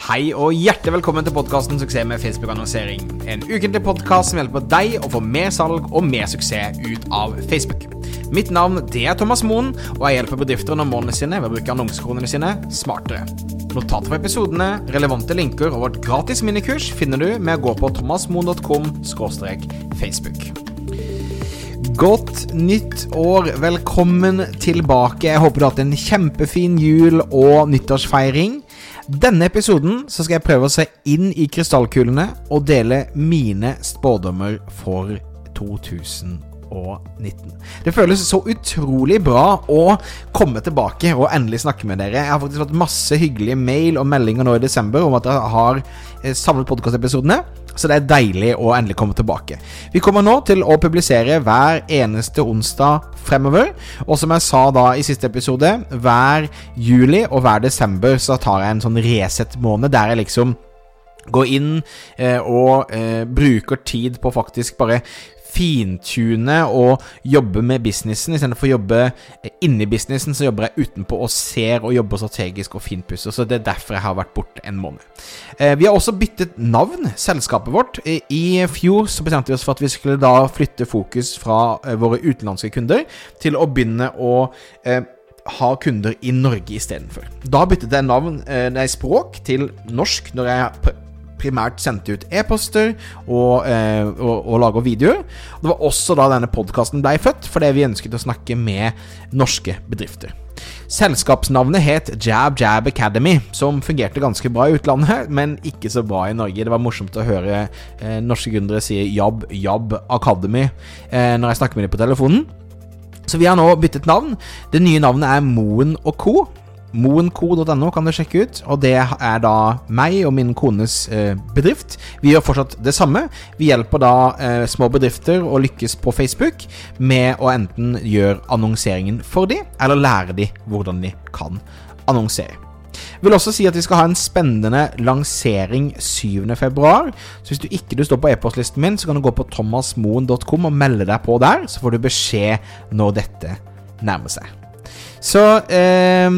Hei og hjertelig velkommen til podkasten 'Suksess med Facebook-annonsering'. En ukentlig podkast som hjelper deg å få mer salg og mer suksess ut av Facebook. Mitt navn det er Thomas Moen, og jeg hjelper bedrifter nå målene sine ved å bruke annonsekronene sine smartere. Notater for episodene, relevante linker og vårt gratis minikurs finner du med å gå på thomasmoen.com facebook. Godt nytt år. Velkommen tilbake. Jeg håper du har hatt en kjempefin jul og nyttårsfeiring. Denne episoden så skal jeg prøve å se inn i krystallkulene og dele mine spådommer for 2019. Det føles så utrolig bra å komme tilbake og endelig snakke med dere. Jeg har faktisk fått masse hyggelige mail og meldinger nå i desember om at jeg har eh, samlet podkastepisodene. Så det er deilig å endelig komme tilbake. Vi kommer nå til å publisere hver eneste onsdag fremover. Og som jeg sa da i siste episode, hver juli og hver desember så tar jeg en sånn Resett-måned der jeg liksom går inn eh, og eh, bruker tid på faktisk bare fintune og jobbe med businessen. Istedenfor å jobbe inni businessen, så jobber jeg utenpå og ser og jobber strategisk og finpusser. Så det er derfor jeg har vært borte en måned. Eh, vi har også byttet navn, selskapet vårt. I fjor så bestemte vi oss for at vi skulle da flytte fokus fra eh, våre utenlandske kunder til å begynne å eh, ha kunder i Norge istedenfor. Da byttet jeg navn, nei, språk til norsk når jeg primært sendte ut e-poster og, eh, og, og lager videoer. Det var også da denne podkasten blei født, fordi vi ønsket å snakke med norske bedrifter. Selskapsnavnet het Jab Jab Academy, som fungerte ganske bra i utlandet, men ikke så bra i Norge. Det var morsomt å høre eh, norske gründere si Jab Jab Academy eh, når jeg snakker med dem på telefonen. Så vi har nå byttet navn. Det nye navnet er Moen Co. Moenco.no kan du sjekke ut, og det er da meg og min kones eh, bedrift. Vi gjør fortsatt det samme. Vi hjelper da eh, små bedrifter å lykkes på Facebook med å enten gjøre annonseringen for dem, eller lære dem hvordan de kan annonsere. Jeg vil også si at vi skal ha en spennende lansering 7.2. Så hvis du ikke du står på e-postlisten min, så kan du gå på thomasmoen.com og melde deg på der, så får du beskjed når dette nærmer seg. Så eh,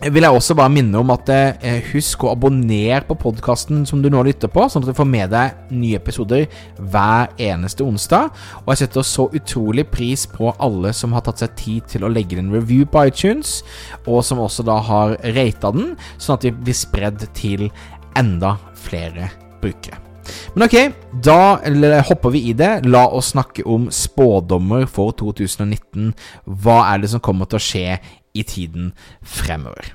vil jeg også bare minne om at eh, husk å abonnere på podkasten som du nå lytter på, sånn at du får med deg nye episoder hver eneste onsdag. Og jeg setter så utrolig pris på alle som har tatt seg tid til å legge en review på iTunes, og som også da har rata den, sånn at vi blir spredd til enda flere brukere. Men ok, da hopper vi i det. La oss snakke om spådommer for 2019. Hva er det som kommer til å skje i tiden fremover.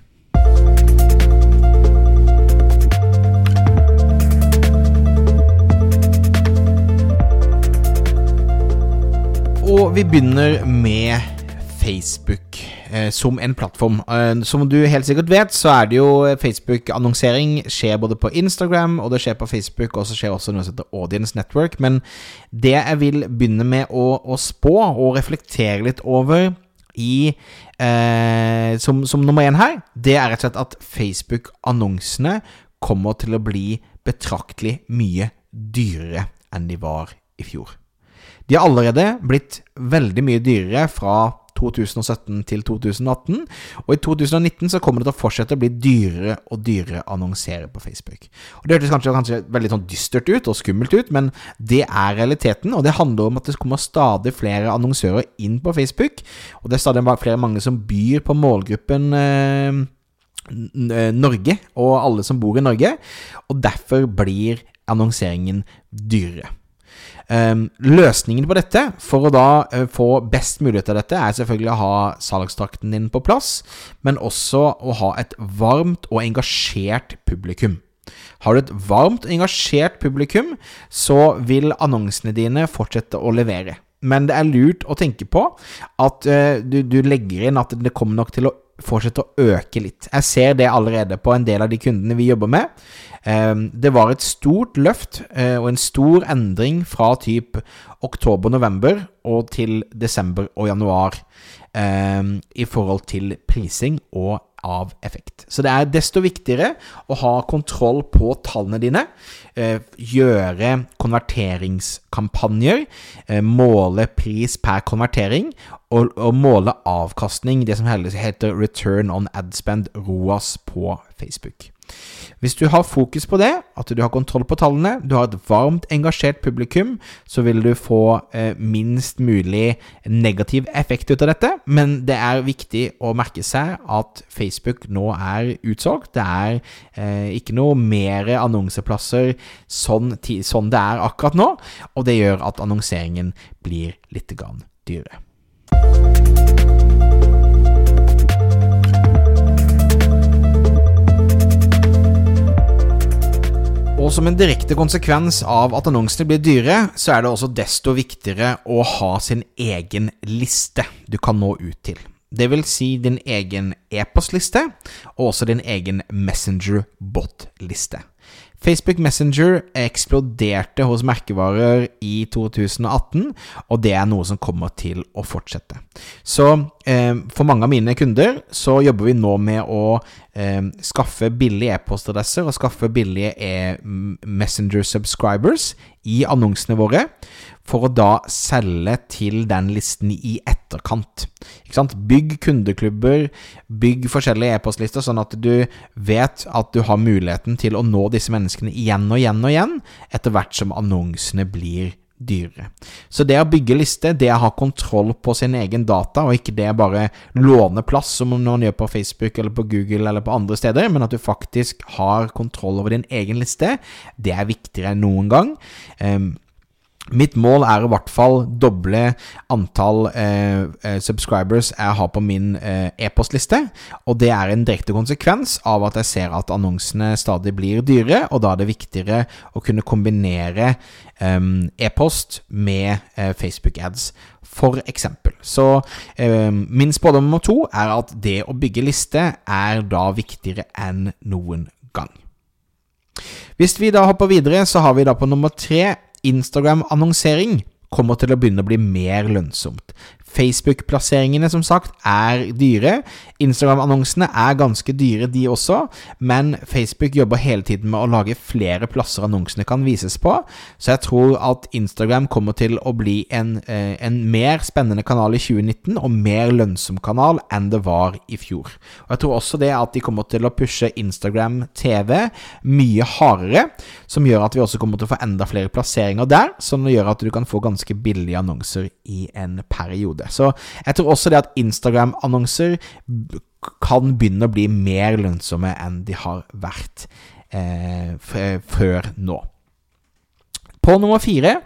Og vi begynner med Facebook eh, som en plattform. Eh, som du helt sikkert vet, så er det jo Facebook-annonsering skjer både på Instagram og det skjer på Facebook, og så skjer også noe som heter Audience Network. Men det jeg vil begynne med å, å spå og reflektere litt over i eh, som, som, nummer én her, det er rett og slett at Facebook-annonsene kommer til å bli betraktelig mye dyrere enn de var i fjor. De har allerede blitt veldig mye dyrere fra 2017 til 2018. Og i 2019 så kommer det til å fortsette å bli dyrere og dyrere å annonsere på Facebook. Og Det hørtes kanskje, kanskje veldig sånn dystert ut og skummelt ut, men det er realiteten. Og det handler om at det kommer stadig flere annonsører inn på Facebook. Og det er stadig flere mange som byr på målgruppen eh, Norge, og alle som bor i Norge. Og derfor blir annonseringen dyrere. Um, løsningen på dette, for å da uh, få best mulighet av dette, er selvfølgelig å ha salgstrakten din på plass, men også å ha et varmt og engasjert publikum. Har du et varmt og engasjert publikum, så vil annonsene dine fortsette å levere. Men det er lurt å tenke på at uh, du, du legger inn at det kommer nok til å fortsette å øke litt. Jeg ser det allerede på en del av de kundene vi jobber med. Ehm, det var et stort løft eh, og en stor endring fra typ oktober-november og til desember og januar ehm, i forhold til prising og av effekt. Så det er desto viktigere å ha kontroll på tallene dine, eh, gjøre konverteringskampanjer, eh, måle pris per konvertering og, måle avkastning, det som heter return on ad spend, ROAS, på Facebook. Hvis du har fokus på det, at du har kontroll på tallene, du har et varmt, engasjert publikum, så vil du få eh, minst mulig negativ effekt ut av dette. Men det er viktig å merke seg at Facebook nå er utsolgt. Det er eh, ikke noe mer annonseplasser sånn, sånn, det er akkurat nå, og det gjør at annonseringen blir litt dyrere. Og som en direkte konsekvens av at annonsene blir dyre, så er det også desto viktigere å ha sin egen liste du kan nå ut til. Det vil si din egen e-postliste, og også din egen Messenger-bot-liste. Facebook Messenger eksploderte hos merkevarer i 2018, og det er noe som kommer til å fortsette. Så eh, for mange av mine kunder så jobber vi nå med å eh, skaffe billige e-postadresser og skaffe billige e Messenger subscribers i annonsene våre, for å da selge til den listen i etterkant. Bygg kundeklubber, bygg forskjellige e-postlister, sånn at du vet at du har muligheten til å nå disse menneskene igjen og igjen og igjen, etter hvert som annonsene blir dyrere. Så det å bygge liste, det å ha kontroll på sin egen data, og ikke det bare låne plass, som noen gjør på Facebook eller på Google eller på andre steder, men at du faktisk har kontroll over din egen liste, det er viktigere enn noen gang. Um, Mitt mål er i hvert fall doble antall eh, eh, subscribers jeg har på min eh, e-postliste. Og det er en direkte konsekvens av at jeg ser at annonsene stadig blir dyre, og da er det viktigere å kunne kombinere eh, e-post med eh, Facebook-ads. For eksempel. Så eh, min spådom nummer to er at det å bygge liste er da viktigere enn noen gang. Hvis vi da hopper videre, så har vi da på nummer tre Instagram-annonsering kommer til å begynne å bli mer lønnsomt. Facebook-plasseringene, som sagt, er dyre. Instagram-annonsene er ganske dyre, de også, men Facebook jobber hele tiden med å lage flere plasser annonsene kan vises på, så jeg tror at Instagram kommer til å bli en, eh, en mer spennende kanal i 2019, og mer lønnsom kanal enn det var i fjor. Og Jeg tror også det at de kommer til å pushe Instagram TV mye hardere, som gjør at vi også kommer til å få enda flere plasseringer der, som gjør at du kan få ganske billige annonser i en periode. Så jeg tror også det at Instagram-annonser kan begynne å bli mer lønnsomme enn de har vært eh, før nå. På nummer fire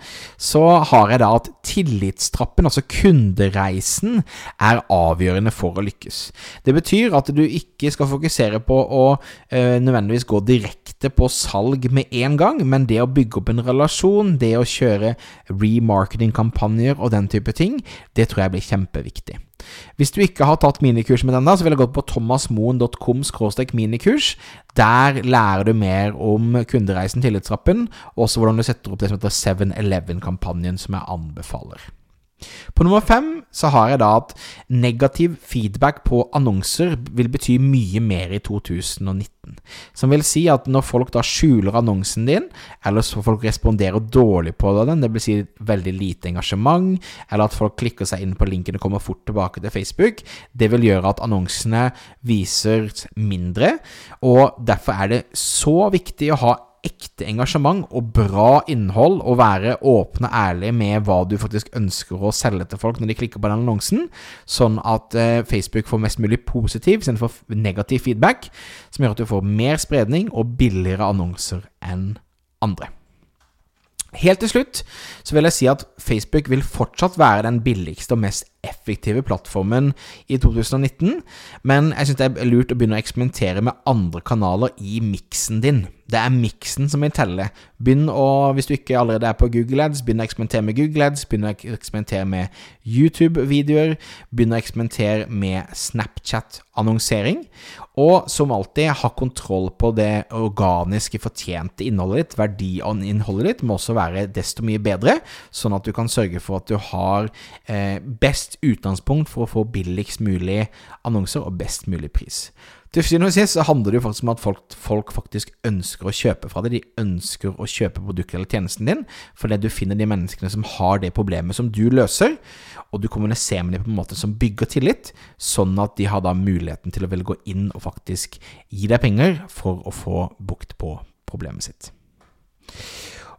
så har jeg da at tillitstrappen, altså kundereisen, er avgjørende for å lykkes. Det betyr at du ikke skal fokusere på å øh, nødvendigvis gå direkte på salg med en gang, men det å bygge opp en relasjon, det å kjøre remarketing-kampanjer og den type ting, det tror jeg blir kjempeviktig. Hvis du ikke har tatt minikurs med den, da, så vil jeg gå på thomasmoen.com minikurs. Der lærer du mer om kundereisen Tillitstrappen, og også hvordan du setter opp det som heter 7-Eleven-kampanjen, som jeg anbefaler. På nummer fem så har jeg da at negativ feedback på annonser vil bety mye mer i 2019. Som vil si at når folk da skjuler annonsen din, eller så folk responderer dårlig på den, det vil si veldig lite engasjement, eller at folk klikker seg inn på linken og kommer fort tilbake til Facebook, det vil gjøre at annonsene viser mindre, og derfor er det så viktig å ha ekte engasjement og bra innhold, og være åpne og ærlig med hva du faktisk ønsker å selge til folk når de klikker på den annonsen, sånn at eh, Facebook får mest mulig positiv istedenfor negativ feedback, som gjør at du får mer spredning og billigere annonser enn andre. Helt til slutt så vil jeg si at Facebook vil fortsatt være den billigste og mest effektive plattformen i 2019, men jeg syns det er lurt å begynne å eksperimentere med andre kanaler i miksen din. Det er miksen som vil telle. Begynn å, hvis du ikke allerede er på Google Ads, begynn å eksperimentere med Google Ads, begynn å eksperimentere med YouTube-videoer, begynn å eksperimentere med Snapchat-annonsering, og som alltid, ha kontroll på det organiske, fortjente innholdet ditt. Verdiinnholdet ditt må også være desto mye bedre, sånn at du kan sørge for at du har eh, best utgangspunkt for å få billigst mulig annonser og best mulig pris. Til syvende og sist så handler det jo faktisk om at folk, folk, faktisk ønsker å kjøpe fra deg. De ønsker å kjøpe produktet eller tjenesten din fordi du finner de menneskene som har det problemet som du løser, og du kommuniserer med dem på en måte som bygger tillit, sånn at de har da muligheten til å velge å gå inn og faktisk gi deg penger for å få bukt på problemet sitt.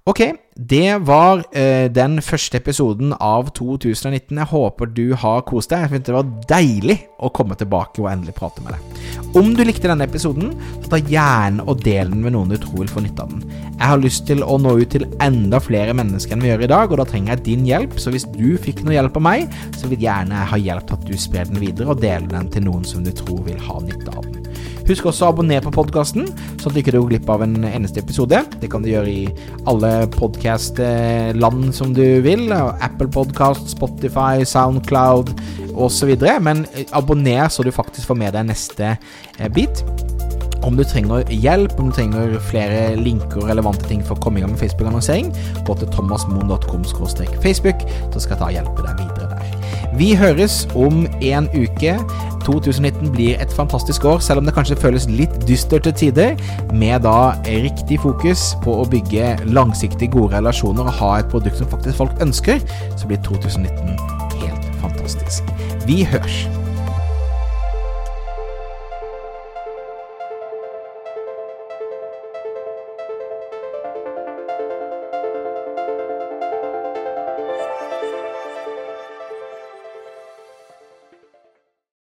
Ok, det var eh, den første episoden av 2019. Jeg håper du har kost deg. Jeg synes det var deilig å komme tilbake og endelig prate med deg. Om du likte denne episoden, så ta gjerne og del den med noen du tror vil få nytte av den. Jeg har lyst til å nå ut til enda flere mennesker enn vi gjør i dag, og da trenger jeg din hjelp. Så hvis du fikk noe hjelp av meg, så vil jeg gjerne ha hjelp til at du sprer den videre og deler den til noen som du tror vil ha nytte av. Husk også å abonnere på podkasten, så at du ikke går glipp av en eneste episode. Det kan du gjøre i alle podkastland som du vil. Apple Podcast, Spotify, Soundcloud osv. Men abonner så du faktisk får med deg neste eh, bit. Om du trenger hjelp, om du trenger flere linker og relevante ting for å komme i gang med Facebook-annonsering, gå til thomasmoen.com Facebook, så skal jeg ta og hjelpe deg videre der. Vi høres om en uke. 2019 blir et fantastisk år, selv om det kanskje føles litt dystert til tider. Med da riktig fokus på å bygge langsiktig gode relasjoner og ha et produkt som faktisk folk ønsker, så blir 2019 helt fantastisk. Vi hørs!